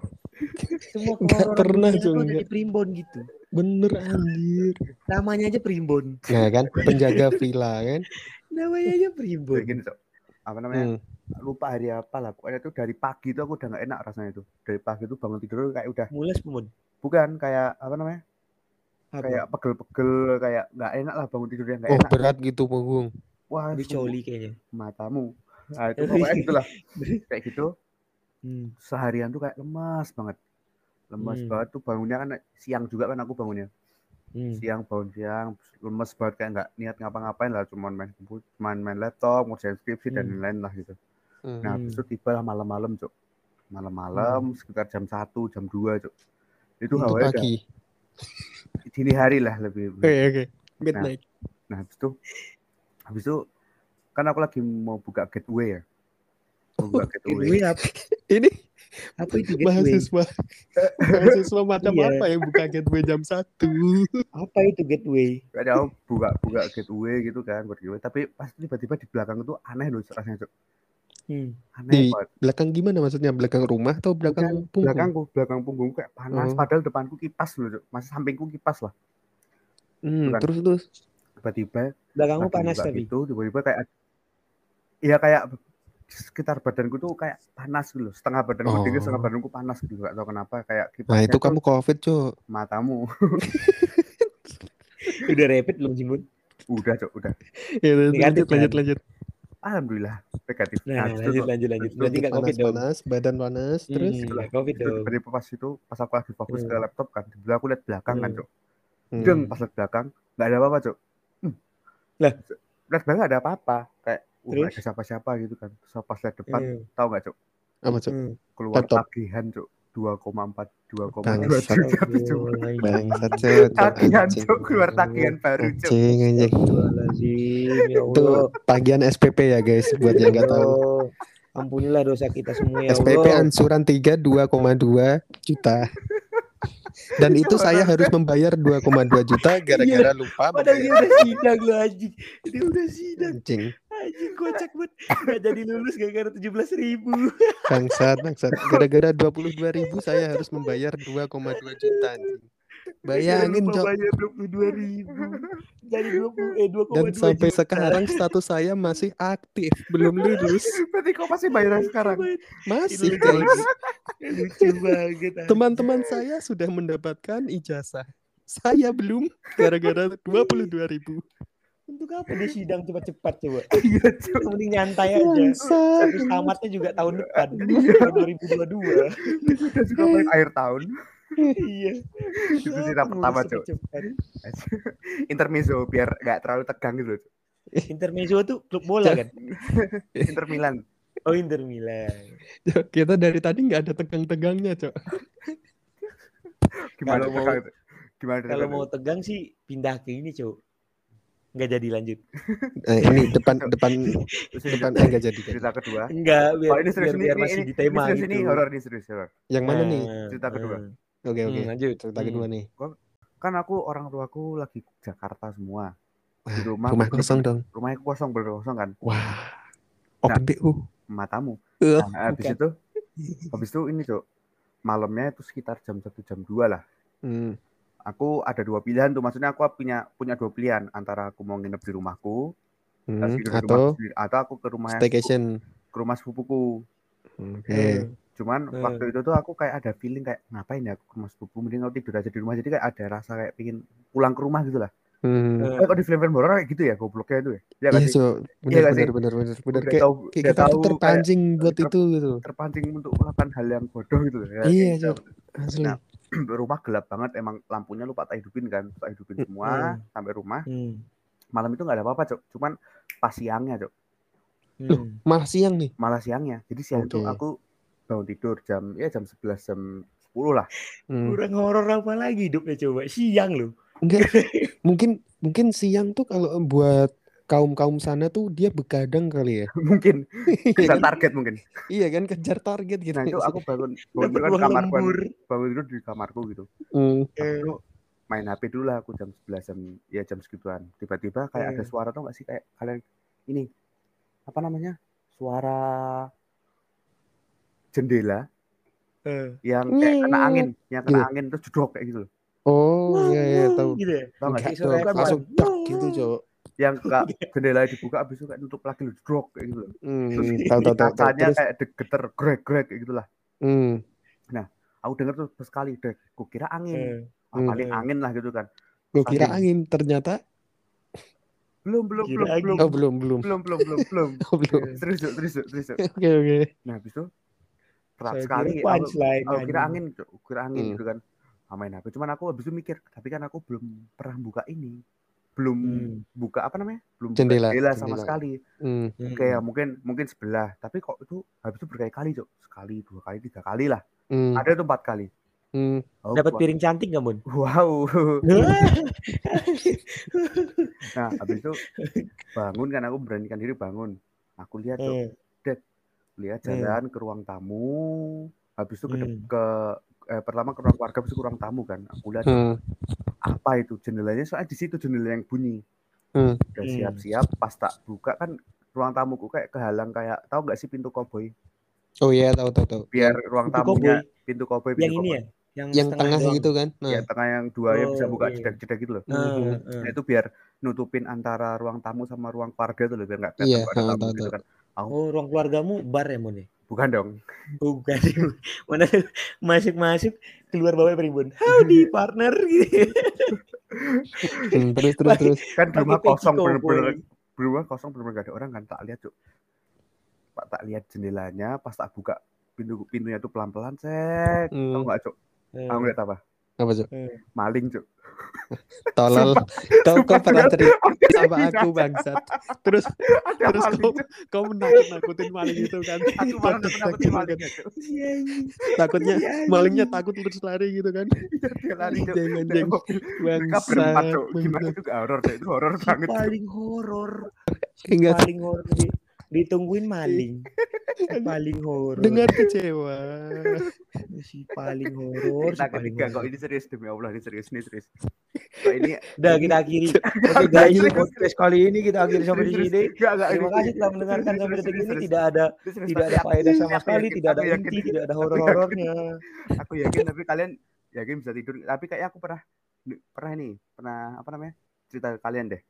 Semua <laughs> Nggak pernah, ada nggak. di Primbon gitu. Bener anjir. Namanya aja Primbon. Nah kan <laughs> penjaga villa kan. Namanya aja Kayak Primbon. gini, Cok. Apa namanya? Hmm. Lupa hari apa lah. Pokoknya tuh dari pagi tuh aku udah nggak enak rasanya itu. Dari pagi tuh bangun tidur kayak udah Mules Bun. bukan kayak apa namanya? Apa? Kayak pegel-pegel kayak nggak enak lah bangun tidurnya nggak Oh enak. berat gitu punggung. Wah, Lebih sungguh coli kayaknya. matamu. Nah, itu pokoknya gitulah. <laughs> kayak gitu Hmm. seharian tuh kayak lemas banget. Lemas Hmm. banget tuh bangunnya kan siang juga kan aku bangunnya. Hmm. Siang bangun siang lemes banget kayak nggak niat ngapa-ngapain lah cuman main cuman main laptop, ngerjain skripsi dan Hmm. lain-lain lah gitu. Hmm. Nah, Hmm. itu tiba lah malam-malam, Cuk. Malam-malam sekitar jam 1, jam 2, Cuk. Itu hawanya udah dini hari lah lebih. Oke oke. Midnight. Nah, habis itu habis itu kan aku lagi mau buka gateway ya. Mau buka gateway. Ini Apa itu gateway? mahasiswa mahasiswa macam Iya. apa yang buka gateway jam satu? Apa itu gateway? Ada aku buka buka gateway gitu kan, buat gateway. Tapi pas tiba-tiba di belakang itu aneh loh rasanya. Hmm. Aneh Di banget. belakang gimana maksudnya? Belakang rumah atau belakang punggung? Belakangku, belakang punggung kayak panas. Oh. Padahal depanku kipas loh. Masih sampingku kipas lah. Hmm, Bukan. terus terus. Tiba-tiba Belakangmu panas tapi. gitu tiba-tiba kayak iya kayak sekitar badanku tuh kayak panas gitu loh setengah badanku Oh. dingin setengah badanku panas gitu gak tahu kenapa kayak Nah itu tuh kamu covid cok. matamu <laughs> Udah rapid belum sih, Bun? udah cok udah <laughs> Ya, lanjut Negatif, lanjut kan? lanjut. alhamdulillah negatif Nah, itu lanjut lanjut lanjut. Berarti nggak panas covid dong. panas, badan panas, terus. Hmm, Itulah. nggak covid itu dong. tiba-tiba pas itu pas aku lagi fokus ke Hmm. laptop kan tiba aku lihat belakang kan Hmm. cok Hmm. deng pas lihat belakang nggak ada apa-apa cok Hmm. Lah? lihat belakang nggak ada apa-apa uh, Terus? ada siapa-siapa gitu kan. Terus pas lihat depan, Hmm. tahu nggak cok? Apa cok? Hmm. Keluar Laptop. tagihan cok 2,4 2,2 Bangsat. juta tuh cok. Bangsat cok. <laughs> Tagihan cok keluar tagihan baru cok. Anjing anjing. Ya Itu tagihan SPP ya guys buat yang nggak tahu. Allah. Ampunilah dosa kita semua ya SPP Allah. ansuran 3 2,2 juta. Dan itu saya harus membayar 2,2 juta gara-gara lupa Padahal dia udah sidang loh anjing. Dia udah sidang. Anjing. Kocak banget. Gak jadi lulus gara-gara 17 ribu. Bangsat, bangsat. Gara-gara 22 ribu saya harus membayar 2,2 juta anjing. Bayangin cok. bayar 22 ribu. Jadi 20 eh 2,2 Dan sampai juta. sekarang status saya masih aktif, belum lulus. Berarti kok masih bayaran sekarang? Masih. Lucu banget. Teman-teman saya sudah mendapatkan ijazah. Saya belum gara-gara 22 ribu. Untuk apa dia sidang cepat-cepat coba? <laughs> Iya cok. Mending nyantai aja. Tapi tamatnya juga tahun depan. <laughs> Iya. tahun 2022. Udah juga main <laughs> akhir tahun. iya. Itu sih Kenapa pertama cok. cepet-cepet? Intermezzo biar nggak terlalu tegang gitu. Cok. Intermezzo tuh klub bola kan? Inter Milan. Oh Inter Milan. Cok, Kita dari tadi nggak ada tegang-tegangnya, Cok. Gimana Kalau mau-? Gimana Kalau tegang mau tegang sih pindah ke ini, Cuk. Nggak jadi lanjut. Eh, ini depan <laughs> depan ini depan eh, nggak jadi. kan? cerita kedua. Enggak, biar, Oh ini serius biar, ini, biar ini, masih ini, di tema ini serius gitu. ini horor ini serius horor. Yang mana nih? Nah, Cerita kedua. nah. Oke oke. Hmm, lanjut. Cerita Hmm. kedua nih. Kan aku orang tuaku lagi ke Jakarta semua. Di rumah, rumah kosong dong. Rumahnya kosong bener kosong kan. Wah. Open BU. Matamu. Eh, Nah, habis itu habis itu ini cok malamnya itu sekitar jam satu jam dua lah. Hmm. Aku ada dua pilihan tuh. Maksudnya aku punya punya dua pilihan antara aku mau nginep di rumahku Hmm. tidur di Atau sendiri, atau aku ke rumah staycation. ke rumah sepupuku. Oke. Eh, Cuman Hmm. waktu itu tuh aku kayak ada feeling kayak ngapain ya aku ke rumah sepupu mending aku tidur aja di rumah jadi kayak ada rasa kayak pingin pulang ke rumah gitu lah. Hmm. eh, kok di film-film horor kayak gitu ya gobloknya itu ya. Ya kan Iya. Benar nggak sih? benar benar benar benar Udah kayak tahu kayak udah kita tuh tahu kayak terpancing buat ter- itu gitu. terpancing untuk melakukan hal yang bodoh gitu ya. Iya, Gitu. Cok. Asli. Nah, <clears throat> rumah gelap banget emang lampunya lupa tak hidupin kan tak hidupin semua sampai rumah hmm, malam itu nggak ada apa-apa cok cuman pas siangnya cok Loh, hmm. malah siang nih. malah siangnya jadi siang itu Oke. aku bangun tidur jam ya jam 11 jam 10 lah Hmm. Kurang horor apa lagi hidupnya coba. Siang loh. Enggak. <laughs> mungkin mungkin siang tuh kalau buat kaum-kaum sana tuh dia begadang kali ya. <laughs> mungkin Iya bisa kan? target mungkin Iya kan kejar target gitu. nah itu aku bangun <laughs> bangun kan lembur. bangun tidur di kamarku gitu Hmm. Eh, Aku main HP dulu lah aku jam 11 jam ya jam segituan tiba-tiba kayak ada Hmm. suara tuh nggak sih kayak kalian ini apa namanya suara jendela eh. yang kayak kena Nyet. angin, yang kena Gitu. angin terus jedok kayak gitu loh. Oh iya iya tahu. Gitu ya. Tahu Enggak sih? Langsung dak gitu, Cok. Yang <laughs> kak jendela dibuka abis itu kayak nutup lagi loh, jedok kayak gitu loh. Hmm, Terus tahu tahu kacanya Terus kayak geter grek grek kayak gitulah. hmm. Aku denger tuh sekali deh, aku kira angin. Eh, Ah, paling Hmm. angin lah gitu kan. Gue kira Angin. angin, ternyata Belum belum Kira belum angin. belum oh belum belum. belum belum belum belum. <laughs> Oh, belum. Terus terus terus. <laughs> Oke oke. Nah habis itu pertama saya sekali aku, aku kira angin. Aku kira angin Hmm. gitu kan. Main HP. Cuman aku habis itu mikir, tapi kan aku belum pernah buka ini. Belum Hmm. buka apa namanya? Belum buka Jendela, jendela sama jendela. sekali. Hmm. Hmm. Oke ya mungkin mungkin sebelah. Tapi kok itu habis itu berkali-kali, Cuk. Sekali, dua kali, tiga kali lah. Hmm. Ada tuh empat kali. Hmm. Oh, Dapat piring cantik nggak, Mun? Wow. <laughs> Nah, habis itu bangun kan aku beranikan diri bangun. Aku lihat tuh, Eh, lihat Hmm. jalan ke ruang tamu. Habis itu ke, Hmm. ke eh, pertama ke ruang keluarga, habis itu ke ruang tamu kan. Aku lihat Hmm. Apa itu jendelanya soalnya di situ jendela yang bunyi. Hmm. Udah Hmm. siap-siap, pas tak buka kan ruang tamuku kayak kehalang kayak tahu nggak sih pintu koboi? Oh iya tahu tahu tahu. Biar ruang Pintu tamunya koboi. pintu koboi yang ini ya? Yang, Yang tengah doang. gitu kan. Nah. Ya, tengah yang dua ya bisa Oh, buka iya. jeda-jeda gitu loh. Eh, Mhm. eh. Nah, itu biar nutupin antara ruang tamu sama ruang keluarga tuh loh biar nggak Iya, kelihatan tahu, tamu tahu, gitu tahu. kan. Oh, ruang keluargamu bar ya, Mun? Bukan dong. Bukan. <laughs> Mana masuk-masuk keluar bawa peribun. Howdy <laughs> partner gitu. <laughs> Hmm, terus terus terus. Kan rumah kosong bener-bener di rumah kosong bener-bener gak ada orang kan tak lihat cuk. Pak tak lihat jendelanya pas tak buka pintu pintunya tuh pelan-pelan cek. Tahu Hmm. nggak cuk? Eh, Aku lihat apa? Apa, Cuk? maling cuk Tolol. Kau kau pernah cerita Oke, sama aku bangsat. <laughs> Terus ada terus kau kau menakut-nakutin maling itu kan. aku malah Takut- nakut takut maling banget. Cuk. Iya, iya. Takutnya Iya, malingnya iya. takut terus lari gitu kan. dia lari mereka berempat Bangsat. Gimana itu horor itu horor banget paling horor paling horor ditungguin maling. Si paling horor. Dengar kecewa. <laughs> si paling horor si kita paling ketiga kok ini serius? Demi Allah ini serius ini serius. Kok ini <laughs> udah kita akhiri. Oke guys podcast kali ini kita akhiri sampai di sini. Enggak, enggak, terima kasih telah mendengarkan sampai detik ini. tidak ada tidak ada faedah sama sekali tidak ada inti tidak ada aku horor yakin- horornya. Aku yakin tapi kalian yakin bisa tidur. Tapi kayak aku pernah pernah nih pernah apa namanya? Cerita ke kalian deh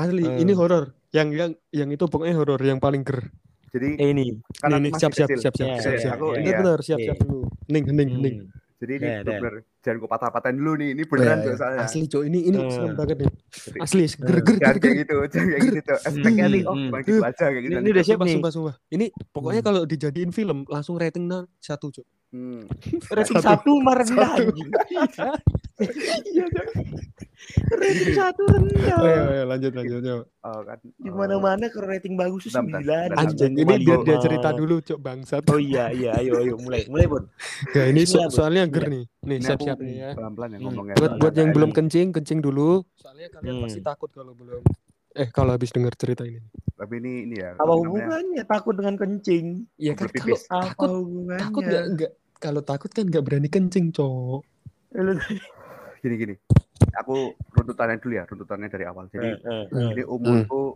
Asli, Hmm. ini horor. Yang yang yang itu pokoknya horor yang paling ger. jadi eh ini karena Ini masih siap siap siap siap Ya, siap ya, siap. aku. Benar iya. benar siap Iya. siap dulu. Hening hening hening. Hmm. jadi ini dah. benar jangan kau patah-patahin dulu nih ini beneran tuh soalnya Asli cok ini ini Hmm. serem banget nih. Asli ger Hmm. ger ger ger. kayak gitu jangan kayak gitu tuh efeknya nih oh Hmm, hmm. gitu aja kayak gitu Ini- ini udah siap Sumpah, nih. sumpah, sumpah. Ini pokoknya Hmm. kalau dijadiin film langsung rating nol satu cok. Hmm. rating Satu. satu mah rendah Satu. anjing Iya rating satu rendah Oh, iya, iya, lanjut lanjut Cok. oh kan di oh, mana-mana kalau rating bagus bentar, sembilan. Anjing, ini biar dia lima. cerita dulu cok bangsat. oh iya iya ayo ayo mulai mulai Bon Ya ini so- soalnya ger nih. Nih ini siap aku siap nih ya. pelan-pelan ya Hmm. ngomongnya Buat buat yang belum kencing kencing dulu. Soalnya kalian Hmm. pasti takut kalau belum. Eh kalau habis dengar cerita ini. tapi ini ini ya apa namanya, hubungannya takut dengan kencing Iya kan kalau takut hubungannya takut nggak nggak kalau takut kan nggak berani kencing cok. <laughs> Gini gini aku runtutannya dulu ya runtutannya dari awal jadi Eh, eh, Hmm. Jadi umurku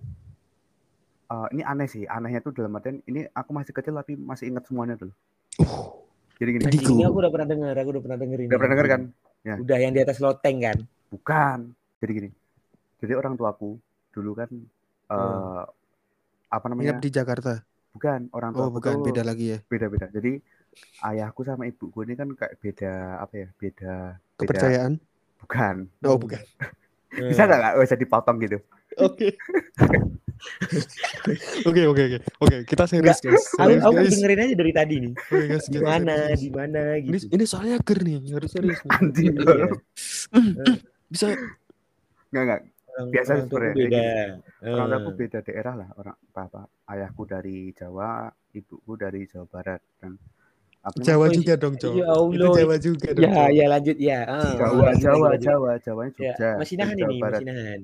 eh, ini aneh sih, anehnya tuh dalam artian ini aku masih kecil tapi masih ingat semuanya dulu. Uh, Jadi gini, ini aku udah pernah dengar aku udah pernah denger ini udah pernah denger kan? udah yang di atas loteng kan Bukan. Jadi gini. Jadi orang tuaku dulu kan eh Hmm. apa namanya? nginep di Jakarta. Bukan, orang Oh tuaku bukan tuh beda lagi ya. beda-beda. Jadi ayahku sama ibuku ini kan kayak beda apa ya? Beda beda Kepercayaan. bukan. Oh bukan. <laughs> Bisa nggak nggak usah dipotong gitu? Oke. <laughs> Oke oke oke oke kita serius guys. aku, Serius aku guys. dengerin aja dari tadi nih Oke guys. di mana di mana Ini gitu ini soalnya ger nih harus serius. Anjing. Iya. bro. Bisa Nggak nggak. Biasa sebenarnya, beda Orang tuaku Eh. beda daerah lah. Orang apa? Ayahku dari Jawa, ibuku dari Jawa Barat dan apa namanya? Jawa juga dong cok. ya Itu Allah. Jawa juga dong. ya ya lanjut ya Ah, Jawa, Jawa. Jawa, Jawanya ya Jogja. masih dan nahan Jawa ini Barat, masih nahan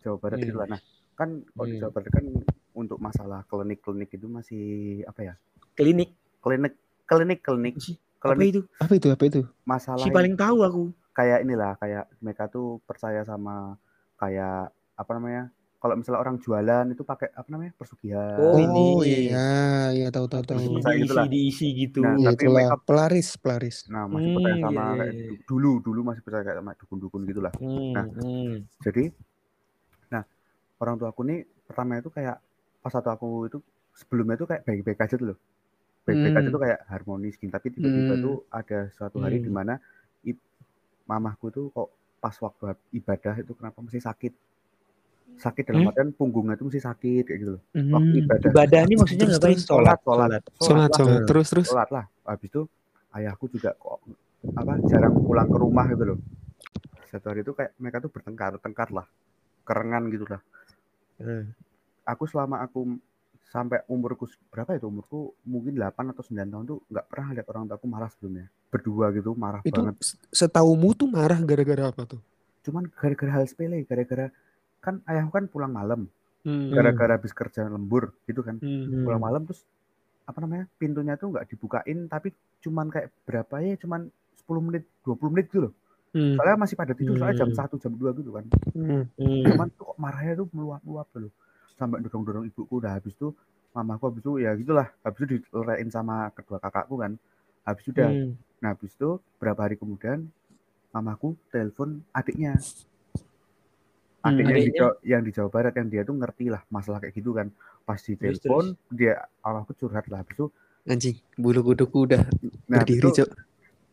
Jawa Barat Hmm. lah. Nah, kan kalau di Hmm. Jawa Barat kan untuk masalah klinik-klinik itu masih apa ya? klinik Klinik, klinik, klinik, Apa sih? apa klinik itu Apa itu apa itu? masalah si paling tahu aku kayak inilah, kayak mereka tuh percaya sama kayak apa namanya? Kalau misalnya orang jualan itu pakai apa namanya? Persugihan. Oh, ini. iya iya tahu tahu tahu. Diisi gitu lah. diisi gitu Nah, Iya tapi itulah mereka- pelaris pelaris. Nah, masih Hmm, percaya iya, sama iya, kayak iya. du- dulu, dulu masih percaya kayak sama dukun-dukun gitu lah. Hmm, Nah. hmm. Jadi, nah orang tua aku nih pertama itu kayak pas satu aku itu sebelumnya itu kayak baik-baik aja tuh loh. Baik-baik aja Hmm. tuh kayak harmonis gitu. Tapi tiba-tiba Hmm. tuh ada suatu hari Hmm. di mana i- mamahku tuh kok pas waktu ibadah itu kenapa mesti sakit. Sakit dalam Hmm? artian punggungnya itu mesti sakit kayak gitu loh. Waktu Hmm. ibadah. ibadah ini maksudnya Terus, ngapain sholat sholat, sholat Sholat terus terus. sholat lah. Habis itu ayahku juga kok apa jarang pulang ke rumah gitu loh. Satu hari itu kayak mereka tuh bertengkar, tengkar lah, kerengan gitu lah. Hmm. Aku selama aku sampai umurku berapa itu umurku mungkin 8 atau 9 tahun tuh nggak pernah lihat orang tuaku marah sebelumnya. Berdua gitu marah Itu banget. setaumu tuh marah gara-gara apa tuh? Cuman gara-gara hal sepele, gara-gara kan ayahku kan pulang malam, Hmm. gara-gara habis kerja lembur gitu kan. Hmm. Pulang malam terus apa namanya? Pintunya tuh nggak dibukain tapi cuman kayak berapa ya cuman 10 menit, 20 menit gitu loh. Hmm. Soalnya masih pada tidur, soalnya jam Hmm. 1, jam 2 gitu kan. Hmm. Hmm. Cuman tuh kok marahnya tuh meluap-luap loh. Sampai dorong-dorong ibuku udah habis tuh mamaku habis itu ya gitulah. Habis itu dilerein sama kedua kakakku kan. Habis itu udah. Hmm. Nah, habis itu berapa hari kemudian mamaku telepon adiknya. Hmm, Adiknya yang di, adiknya? Jawa, yang di Jawa Barat yang dia tuh ngerti lah masalah kayak gitu kan. Pas di Terus, telepon dia awalku curhat lah habis itu Anjing, bulu kuduku udah nah berdiri, itu,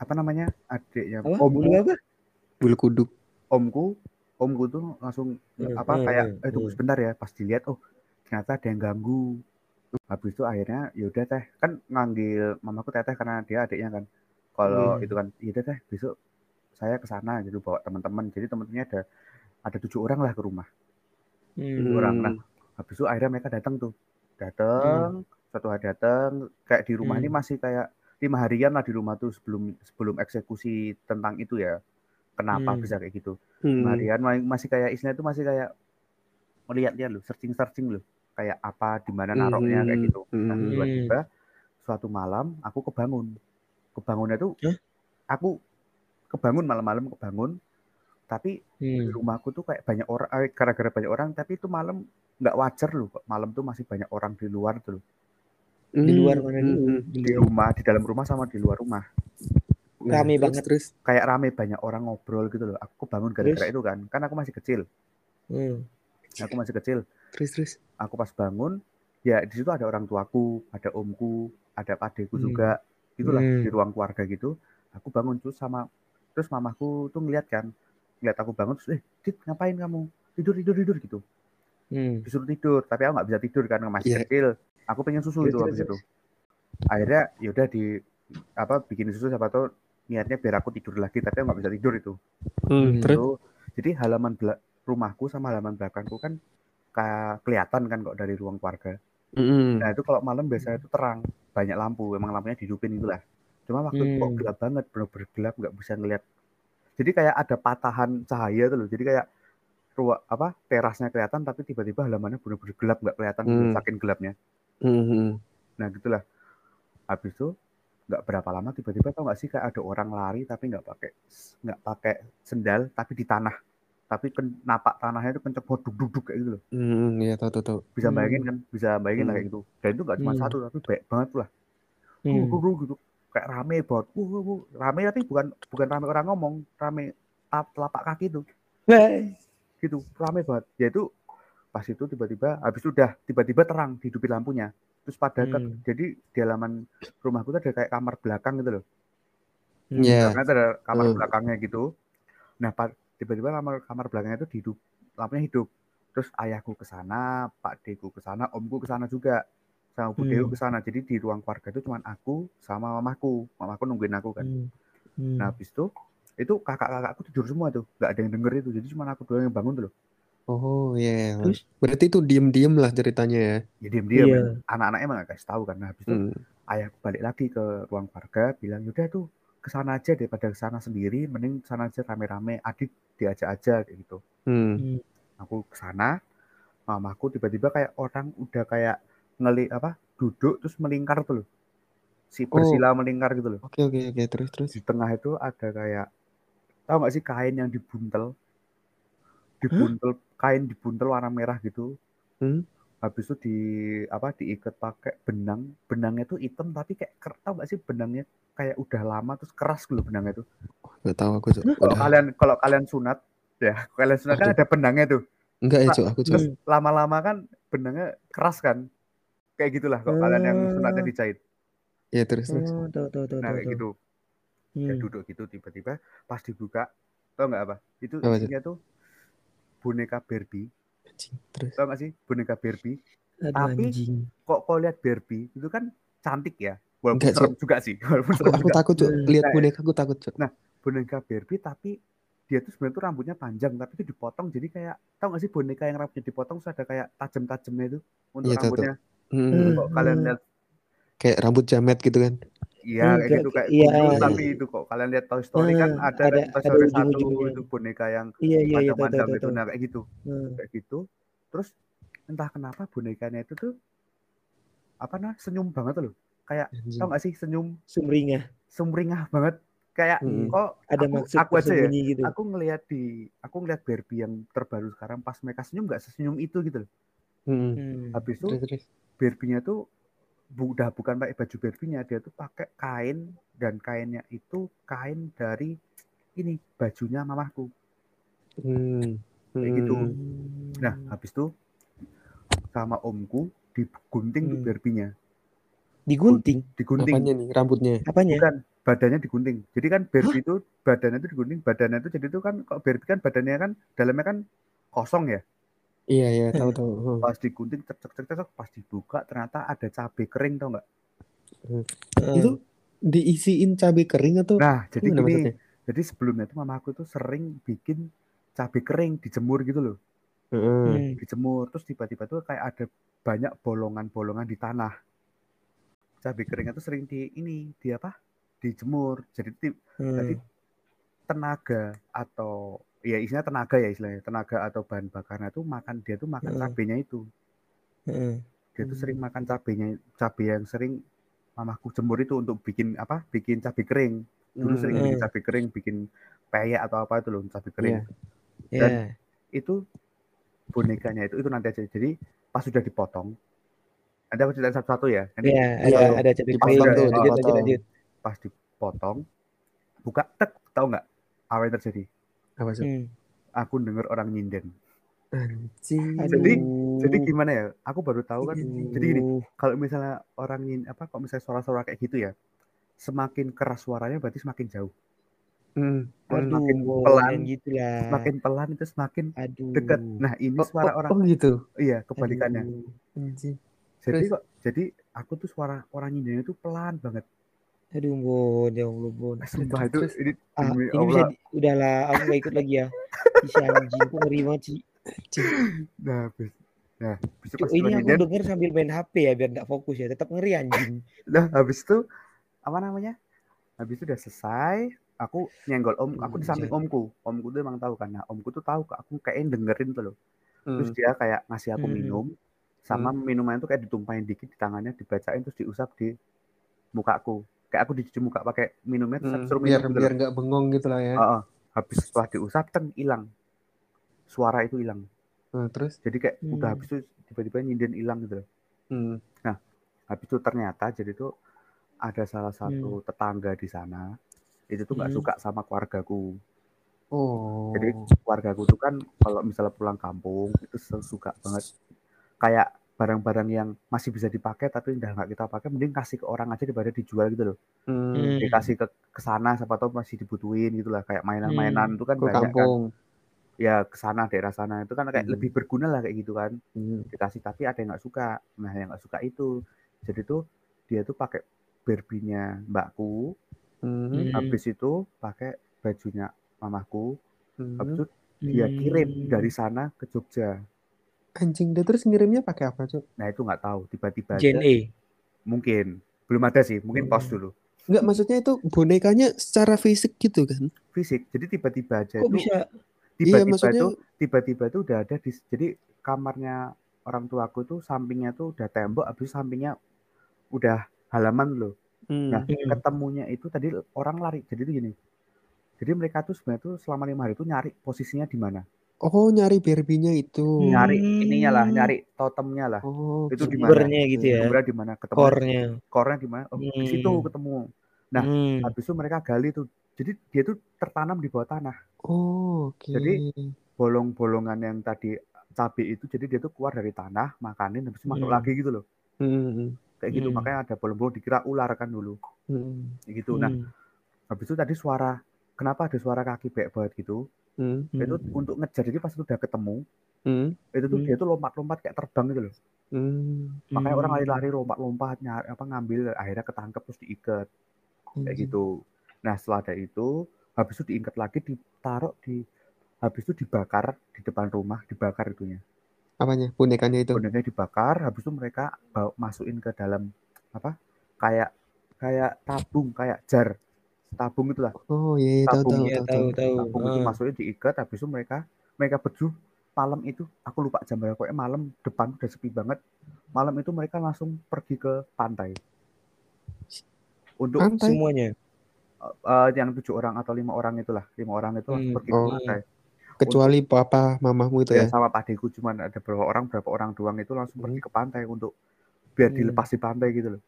apa namanya? Adiknya apa omku, Bulu apa Bulu kuduk. omku omku tuh langsung Hmm, apa hmm, kayak hmm, eh tunggu hmm. sebentar ya pas dilihat oh ternyata ada yang ganggu habis itu akhirnya yaudah teh kan nganggil mamaku teteh karena dia adiknya kan kalau Hmm. itu kan yaudah teh besok saya ke sana gitu bawa teman-teman jadi teman-temannya ada ada tujuh orang lah ke rumah Hmm. orang nah habis itu akhirnya mereka datang tuh datang satu hari datang kayak di rumah ini Hmm. masih kayak lima harian lah di rumah tuh sebelum sebelum eksekusi tentang itu ya kenapa Hmm. bisa kayak gitu Hmm. lima harian ma- masih kayak istilahnya itu masih kayak melihat-lihat loh searching searching loh kayak apa di mana naruhnya kayak gitu nah Hmm. tiba-tiba suatu malam aku kebangun kebangunnya tuh Hah? aku kebangun malam-malam kebangun tapi di Hmm. rumahku tuh kayak banyak orang eh, gara-gara banyak orang tapi itu malam nggak wajar loh kok malam tuh masih banyak orang di luar tuh loh. Di luar Hmm. mana nih? Hmm. Di di rumah di dalam rumah sama di luar rumah Nah, Rame terus, banget. Terus. kayak rame banyak orang ngobrol gitu loh aku bangun gara-gara Terus? itu kan kan aku masih kecil Hmm. aku masih kecil Terus terus. aku pas bangun ya di situ ada orang tuaku ada omku ada adekku Hmm. juga itulah Hmm. di ruang keluarga gitu aku bangun terus sama terus mamaku tuh ngeliat kan ngeliat aku bangun terus eh dit ngapain kamu tidur tidur tidur gitu Hmm. disuruh tidur tapi aku nggak bisa tidur kan masih Iya. kecil aku pengen susu Terus, itu habis itu akhirnya yaudah di apa bikin susu siapa tahu niatnya biar aku tidur lagi tapi aku nggak bisa tidur itu Hmm. Terus. Itu, jadi halaman rumahku sama halaman belakangku kan kelihatan kan kok dari ruang keluarga Hmm. Nah itu kalau malam biasanya itu terang, banyak lampu, emang lampunya dihidupin itulah. Cuma waktu itu kok Hmm. gelap banget, bener-bener gelap, nggak bisa ngeliat. Jadi kayak ada patahan cahaya tuh loh. Jadi kayak ruang apa terasnya kelihatan, tapi tiba-tiba halamannya bener-bener gelap, nggak kelihatan Hmm. saking gelapnya. Hmm. Nah gitulah. Habis itu nggak berapa lama tiba-tiba tau nggak sih kayak ada orang lari tapi nggak pakai nggak pakai sendal tapi di tanah tapi ken, napak tanahnya itu kenceng duduk duduk kayak gitu loh Hmm. Iya tahu tahu tahu. bisa Hmm. bayangin kan bisa bayangin lah Hmm. kayak gitu dan itu nggak cuma Hmm. satu tapi banyak banget lah Hmm. Gitu kayak rame banget wuh, wuh, wuh. rame tapi bukan bukan rame orang ngomong rame telapak kaki itu Nah, gitu rame banget ya itu pas itu tiba-tiba habis itu udah tiba-tiba terang dihidupin lampunya terus pada ke- Hmm. jadi di halaman rumahku tuh ada kayak kamar belakang gitu loh Hmm. Iya. karena ada kamar Hmm. belakangnya gitu nah tiba-tiba kamar kamar belakangnya itu dihidup lampunya hidup terus ayahku ke sana pak deku ke sana omku ke sana juga sama bu Hmm. Dewi ke sana jadi di ruang keluarga itu cuma aku sama mamaku mamaku nungguin aku kan Hmm. Hmm. nah habis itu itu kakak-kakakku tidur semua tuh nggak ada yang denger itu jadi cuma aku doang yang bangun tuh loh Oh iya. Terus? Berarti itu diem-diem lah ceritanya ya. ya diam-diam Iya. anak-anaknya emang gak kasih tahu kan nah habis itu Hmm. ayahku balik lagi ke ruang keluarga bilang yaudah tuh ke sana aja daripada ke sana sendiri mending ke sana aja rame-rame adik diajak aja kayak gitu Hmm. Hmm. aku ke sana mamaku tiba-tiba kayak orang udah kayak ngeli apa duduk terus melingkar tuh loh si Oh. bersila melingkar gitu loh Oke oke oke terus terus. di tengah itu ada kayak tahu nggak sih kain yang dibuntel dibuntel kain dibuntel warna merah gitu Hmm. habis itu di apa diikat pakai benang benangnya tuh hitam tapi kayak ker- tahu nggak sih benangnya kayak udah lama terus keras gitu loh benangnya tuh Gak tahu aku Cok. kalau kalian kalau kalian sunat ya kalian sunat kan Aduh. ada benangnya tuh Enggak ya Cok aku Cok. terus lama-lama kan benangnya keras kan kayak gitulah kalau kalian yang sunatnya dijahit Ya terus terus. Oh, tahu tahu tahu nah kayak gitu ya Hmm. duduk gitu tiba-tiba pas dibuka tau nggak apa itu Apa tuh? isinya tuh boneka Barbie Anjing, Terus. tau nggak sih boneka Barbie Aduh Tapi- anjing. kok kau lihat Barbie itu kan cantik ya walaupun Enggak, serem juga sih walaupun Aku, aku juga takut Cok. Hmm. Lihat Nah, boneka aku takut Cok. boneka Barbie tapi dia tuh sebenarnya tuh rambutnya panjang tapi itu dipotong jadi kayak tau nggak sih boneka yang rambutnya dipotong terus ada kayak tajam-tajamnya itu untuk Iya, tahu, tahu. Hmm. Hmm. kok kalian lihat Kayak rambut jamet gitu kan. iya kayak Enggak, gitu kayak iya, iya. tapi itu kok kalian lihat Toy Story kan Hmm, ada, ada- kan Toy ada Story satu ujung-ujungnya. itu boneka yang Iya iya iya gitu tahu. nah kayak gitu Hmm. kayak gitu terus entah kenapa bonekanya itu tuh apa nah senyum banget loh kayak Anjing. tau gak sih senyum Sumringah. sumringah banget kayak Mm-mm. kok Ada aku, maksud aku aja ya gitu. aku ngelihat di aku ngelihat Barbie yang terbaru sekarang pas mereka senyum nggak sesenyum itu gitu loh Hmm. Hmm. habis itu Terus terus. Barbie-nya tuh bu- udah bukan pakai baju Barbie-nya dia tuh pakai kain dan kainnya itu kain dari ini bajunya mamahku Hmm. Kayak gitu. Hmm. nah habis itu sama omku digunting tuh Hmm. Barbie-nya digunting. digunting Apanya nih rambutnya? Apanya? bukan badannya digunting jadi kan Barbie itu badannya itu digunting badannya itu jadi itu kan kalau Barbie kan badannya kan dalamnya kan kosong ya Iya iya tahu tahu. <laughs> Hmm. pas digunting cek cek cek pas dibuka ternyata ada cabai kering tau nggak Eh, Itu diisiin cabai kering atau nah jadi gini maksudnya? Jadi sebelumnya tuh mamaku tuh sering bikin cabai kering dijemur gitu loh. Heeh. Hmm. Dijemur terus tiba-tiba tuh kayak ada banyak bolongan-bolongan di tanah. Cabai keringnya tuh sering di ini, di apa? Dijemur. Jadi ti- Jadi Hmm. tenaga atau ya isinya tenaga ya istilahnya tenaga atau bahan bakarnya tuh makan dia tuh makan cabenya itu dia tuh sering Hmm. makan cabenya cabai yang sering mamaku jemur itu untuk bikin apa bikin cabai kering dulu sering Hmm. bikin Hmm. cabai kering bikin peyek atau apa itu loh cabai kering Iya. Dan Ya. itu bonekanya itu itu nanti aja jadi pas sudah dipotong ada aku ceritain satu-satu ya Nanti Ya, Iya, ada ada cabai Dipotong kering. tuh, Lanjut, lanjut, dipotong. lanjut. pas dipotong buka tek tahu nggak apa yang terjadi Apa sih? Hmm. aku dengar orang nyinden Anjing. Jadi- Aduh. jadi gimana ya aku baru tahu kan Iya. jadi gini Aduh. kalau misalnya orang nyin apa kalau misalnya suara-suara kayak gitu ya semakin keras suaranya berarti semakin jauh Hmm. Aduh, semakin pelan, gitu lah. semakin pelan itu semakin Aduh. dekat nah ini Oh, suara oh, orang oh gitu. iya kebalikannya Aduh. Anjing. jadi terus? kok jadi aku tuh suara orang nyindennya itu pelan banget Aduh, Bon, ya Allah, Bon. sumpah itu ini Ah, ini bisa Allah di, udahlah, aku gak ikut lagi ya. Bisa anjing, aku ngeri banget sih. nah habis nah habis itu Cuk, ini aku denger sambil main HP ya biar gak fokus ya. Tetap ngeri anjing. nah habis itu apa namanya habis itu udah selesai aku nyenggol om aku di samping omku omku tuh emang tahu kan nah omku tuh tahu aku kayak dengerin tuh loh terus Hmm. dia kayak ngasih aku Hmm. minum sama minumannya tuh kayak ditumpahin dikit di tangannya dibacain terus diusap di mukaku kayak aku dicuci muka pakai minumnya terus Hmm. suruh Biar minum gitu biar nggak bengong gitu lah ya. Heeh. habis setelah diusap teng hilang suara itu hilang Nah, terus? jadi kayak udah Hmm. habis itu tiba-tiba nyinden hilang gitu loh Hmm. habis itu ternyata jadi tuh ada salah satu tetangga di sana itu tuh nggak Hmm. suka sama keluargaku Oh. Jadi keluargaku tuh kan kalau misalnya pulang kampung itu suka banget kayak barang-barang yang masih bisa dipakai tapi udah nggak kita pakai mending kasih ke orang aja daripada dijual gitu loh. Hmm. Hmm. Dikasih ke ke sana siapa tahu masih dibutuhin gitu lah kayak mainan-mainan itu kan Ke banyak kan. kampung. Ya ke sana daerah sana itu kan kayak Hmm. lebih berguna lah kayak gitu kan. Hmm. Dikasih tapi ada yang nggak suka. Nah, yang nggak suka itu. Jadi tuh dia tuh pakai Barbie-nya mbakku, Hmm. Hmm. habis itu pakai bajunya mamaku, Hmm. habis itu dia kirim Hmm. dari sana ke Jogja. Anjing dia terus ngirimnya pakai apa, Cuk? Nah itu nggak tahu tiba-tiba Gen aja E. mungkin belum ada sih mungkin Hmm. pos dulu Enggak, maksudnya itu bonekanya secara fisik gitu kan? fisik jadi tiba-tiba aja Kok itu bisa? Iya, tiba-tiba maksudnya itu tiba-tiba itu udah ada di jadi kamarnya orang tuaku tuh sampingnya tuh udah tembok habis itu sampingnya udah halaman loh hmm. nah Hmm. ketemunya itu tadi orang lari jadi itu gini jadi mereka tuh sebenarnya tuh selama lima hari itu nyari posisinya di mana Oh, nyari Barbie-nya itu. nyari Hmm. ininya lah nyari totemnya lah Oh, Itu di mana? Gitu ya. Sumbernya di mana ketemu Core-nya. core-nya di mana oh, di situ Hmm. ketemu Nah, Hmm. habis itu mereka gali tuh jadi dia tuh tertanam di bawah tanah Oh, oke. Jadi, bolong-bolongan yang tadi cabai itu jadi dia tuh keluar dari tanah makanin habis itu masuk Hmm. lagi gitu loh Hmm. kayak gitu Hmm. makanya ada bolong-bolong dikira ular kan dulu Hmm. Kayak gitu nah Hmm. habis itu tadi suara kenapa ada suara kaki bek banget gitu Hmm. Hmm. itu untuk ngejar jadi pas itu udah ketemu Hmm. itu tuh Hmm. dia tuh lompat-lompat kayak terbang gitu loh Hmm. makanya orang Hmm. lari-lari lompat-lompat nyari apa ngambil akhirnya ketangkep terus diikat kayak Anjing. gitu nah setelah ada itu habis itu diikat lagi ditaruh di habis itu dibakar di depan rumah dibakar itunya Apanya? Bonekanya itu. bonekanya dibakar habis itu mereka bawa masukin ke dalam apa kayak kayak tabung kayak jar tabung itulah Oh, iya, iya tahu Tabung, tahu tahu. tahu tabung itu Ah. masukin diikat habis itu mereka mereka berdua malam itu aku lupa jam berapa pokoknya malam depan udah sepi banget malam itu mereka langsung pergi ke pantai untuk Pantai? Semuanya. eh, yang tujuh orang atau lima orang itulah lima orang itu langsung Hmm. pergi ke Oh. pantai Kecuali papa mamamu itu ya ya. sama padeku cuman ada berapa orang berapa orang doang itu langsung pergi Hmm. ke pantai untuk biar Hmm. dilepas di pantai gitu loh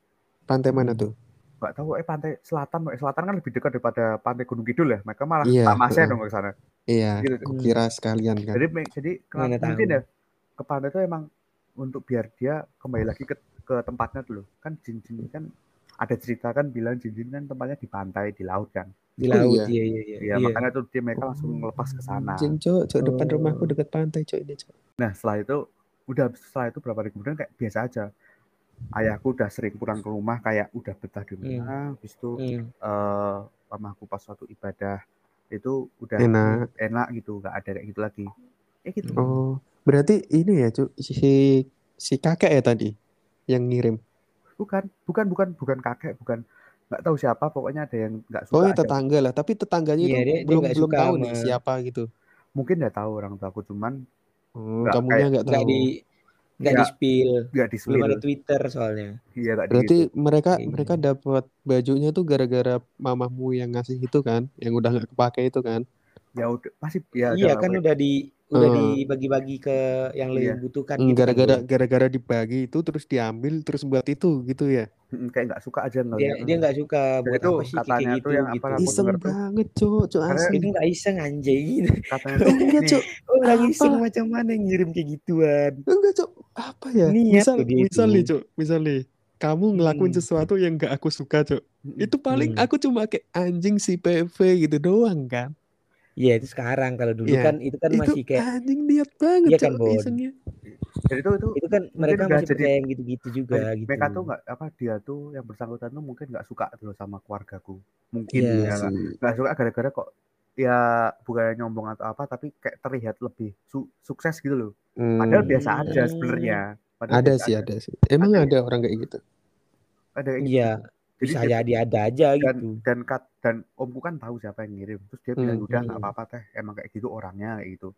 Pantai mana Hmm. tuh? Nggak tahu eh pantai selatan eh, selatan kan lebih dekat daripada pantai Gunung Kidul ya mereka malah Iya, tamasya heeh. dong ke sana Iya, gitu Hmm. kira sekalian kan. jadi jadi Mana mungkin tahu. ya ke pantai itu emang untuk biar dia kembali lagi ke ke tempatnya dulu kan jin-jin kan ada cerita kan bilang jin-jin kan tempatnya di pantai di laut kan Di Oh, laut, iya. iya, iya, iya. ya makanya tuh dia mereka langsung lepas ke sana Anjing, Cok. Cok, depan Oh. rumahku dekat pantai, Cok ini, Cok. nah setelah itu udah setelah itu berapa hari kemudian kayak biasa aja ayahku udah sering pulang ke rumah kayak udah betah di rumah habis itu Hmm. eh mamaku pas suatu ibadah itu udah Enak. enak gitu nggak ada kayak gitu lagi ya gitu Oh, berarti ini ya, Cuk, si si kakek ya tadi yang ngirim. bukan bukan bukan bukan kakek bukan nggak tahu siapa pokoknya ada yang nggak suka Oh, ya tetangga lah, tapi tetangganya Iya, itu dia- dia belum nggak belum tahu sama- nih siapa gitu. mungkin nggak tahu orang tua aku cuman Oh, Nggak, kamunya kayak- nggak tahu. di nggak Ya, di spill. nggak di Belum ada spill Twitter soalnya. iya Berarti gitu. mereka Iya. mereka dapat bajunya tuh gara-gara mamahmu yang ngasih itu kan, yang udah nggak kepake itu kan. ya udah masih ya iya kan udah di udah Hmm. dibagi-bagi ke yang lebih Iya. membutuhkan Hmm, gitu kan, Gara-gara gara-gara dibagi itu terus diambil terus buat itu gitu ya. Mm, kayak nggak suka aja dia dia nggak suka buat itu apa sih kayak katanya gitu tuh yang apa, gitu. Aku Iseng banget, Cuk, Cuk Karena asli. itu nggak iseng anjing katanya tuh Enggak, Cuk. orang Apa? iseng macam mana yang ngirim kayak gituan Enggak, Cuk. Apa ya? Niat misal tuh dia misal itu. nih, Cuk. Misal nih, kamu ngelakuin Hmm. sesuatu yang gak aku suka, Cuk. mm, Itu paling Hmm. aku cuma kayak anjing si PV gitu doang kan. Iya itu sekarang kalau dulu Iya. kan itu kan itu masih kayak anjing niat banget, Iya kan, Bon? isengnya. dan itu itu itu kan mereka masih jadi- percaya yang gitu-gitu juga dan gitu. mereka tuh nggak apa dia tuh yang bersangkutan tuh mungkin nggak suka tuh sama keluargaku mungkin Iya ya Iya nggak suka gara-gara kok ya bukan nyombong atau apa tapi kayak terlihat lebih su- sukses gitu loh padahal Hmm, biasa aja Hmm. sebenarnya Padahal ada sih, ada sih. Emang Ada. ada orang kayak gitu. ada kayak gitu. Iya, jadi bisa dia- ada aja dan gitu. dan kat dan omku kan tahu siapa yang ngirim terus dia bilang Hmm. udah nggak Hmm. apa-apa teh emang kayak gitu orangnya kayak gitu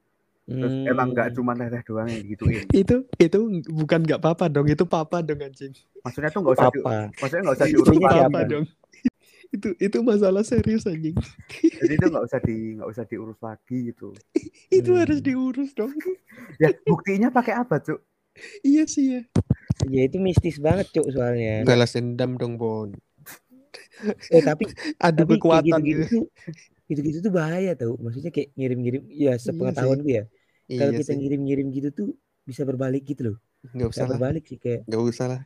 terus Hmm. emang nggak cuma teh teh doang yang digituin <laughs> Itu itu bukan nggak apa-apa dong, itu papa dong anjing. maksudnya tuh nggak usah di, apa? maksudnya nggak usah diurus papa dong. <laughs> itu itu masalah serius anjing. jadi itu nggak usah di nggak usah diurus lagi gitu <laughs> itu Hmm. harus diurus dong. ya buktinya pakai apa cuk iya sih ya. Ya itu mistis banget cuk soalnya. Balas dendam dong, Bon. Eh tapi kayak kekuatan gitu-gitu gitu. tuh gitu-gitu tuh bahaya tau. Maksudnya kayak ngirim-ngirim ya sepengetahuan gue ya. Kalau Iya kita sih. ngirim-ngirim gitu tuh bisa berbalik gitu loh. Nggak usah lah. berbalik sih kayak Nggak usah lah.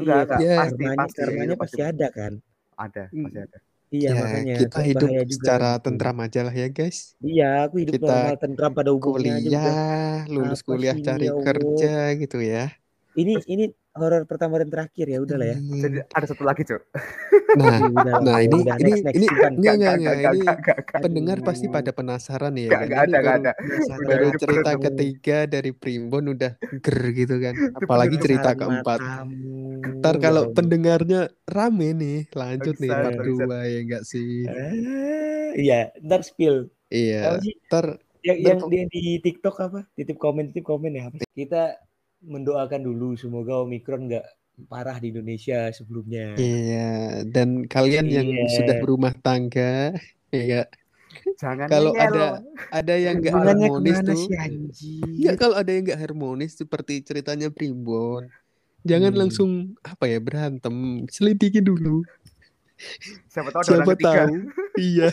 enggak iya, enggak Ya. pasti karmanya, pasti karmanya itu pasti ada kan. ada Hmm. pasti ada Iya ya, makanya kita kan hidup juga secara gitu. tentram aja lah ya, guys. Iya, aku hidup Kita normal tentram pada umumnya aja udah. Kuliah, lulus Apa kuliah sih cari ya kerja gitu ya. Ini ini horor pertama dan terakhir ya udahlah ya. Hmm. jadi ada satu lagi cuk Nah, <laughs> udah, nah ini udah, ini next, next, ini enggak enggak enggak enggak, ini pendengar pasti Aduh. pada penasaran ya Enggak, enggak Ini ada, enggak baru ada. Udah, cerita ketiga dari Primbon udah ger gitu kan. Apalagi cerita keempat. Ntar kalau pendengarnya rame nih, lanjut nih part. 2 ya enggak sih? Ah, Iya, ntar spill. Iya. Ntar yang, yang di, di TikTok apa? Titip komen, titip komen ya. Kita mendoakan dulu semoga Omikron nggak parah di Indonesia sebelumnya. Iya, dan kalian yang Iya. sudah berumah tangga, <laughs> ya jangan kalau ada ada yang nggak harmonis tuh, anjir? Nggak, kalau ada yang nggak harmonis seperti ceritanya Primbon, jangan Hmm. langsung apa ya berantem, selidiki dulu. siapa tahu ada Siapa orang ketiga tahu, iya.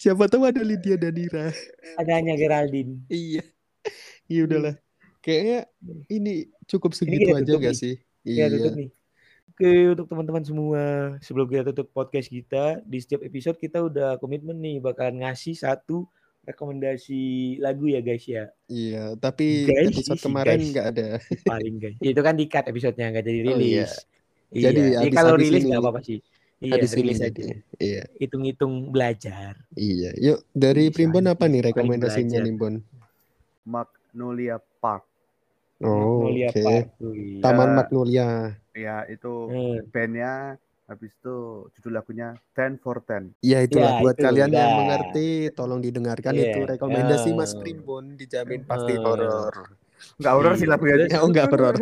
Siapa tahu ada Lydia Danira. Ada hanya Geraldine. Iya, iya udahlah. Kayaknya ini cukup Ini segitu kita aja tutup gak nih. sih? Ya Iya. tutup nih. Oke untuk teman-teman semua sebelum kita tutup podcast kita di setiap episode kita udah komitmen nih bakalan ngasih satu rekomendasi lagu ya guys ya Iya, tapi Guys, episode isi, kemarin guys. nggak ada. paling guys itu kan di cut episodenya nggak jadi Oh, iya. rilis iya. Jadi Jadi habis- kalau habis rilis ini- nggak apa-apa sih iya Habis ini rilis aja. Iya, hitung-hitung belajar iya. Yuk dari Primbon apa nih rekomendasinya belajar. nih Bon? Magnolia Park Oh, Magnolia oke. Park. Wih. Taman Ya. Magnolia. ya itu Hmm. bandnya habis itu judul lagunya Ten for Ten Ya itulah Ya, buat itu, kalian yang dah. mengerti, tolong didengarkan Iya. itu rekomendasi Mas Oh. Primbon dijamin pasti Oh. horor. nggak horor sih Iya. lagunya <laughs> Oh enggak horor. <laughs>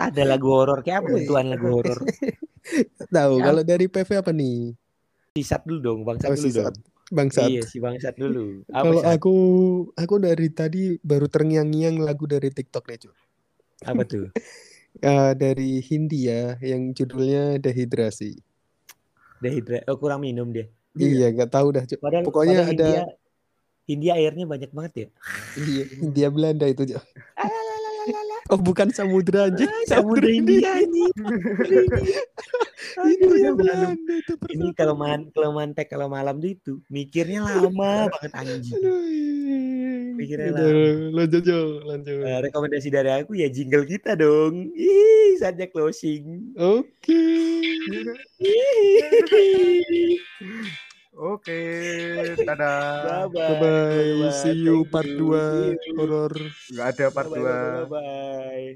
ada lagu horor kayak apa bentukan lagu horor Tahu Ya. kalau dari PV apa nih? sisat dulu dong bangsat Oh, dulu sisat. dong Bangsat. iya si bangsat dulu Kalau aku aku dari tadi baru terngiang-ngiang lagu dari TikTok nih, Cuk. apa tuh <laughs> Eh, dari Hindia yang judulnya Dehidrasi. dehidra oh kurang minum dia Iya, nggak tahu dah, Cuk. padahal Pokoknya padahal ada India India airnya banyak banget ya iya, Hindia Belanda itu, Cuk. Oh, bukan samudra anjing. samudra India <laughs> ini. Belanda itu ini pertama. kalau malam tuh itu mikirnya lama <laughs> banget anjing Aduh, iya. Pikirnya Udah, lanjut. Lanjut. Eh, rekomendasi dari aku ya jingle kita dong ih saatnya closing Oke. <laughs> oke Oke, <laughs> dadah. Bye-bye. Bye bye. See you part you. 2 See you. horor. Nggak ada part Bye-bye, 2. bye-bye, bye-bye.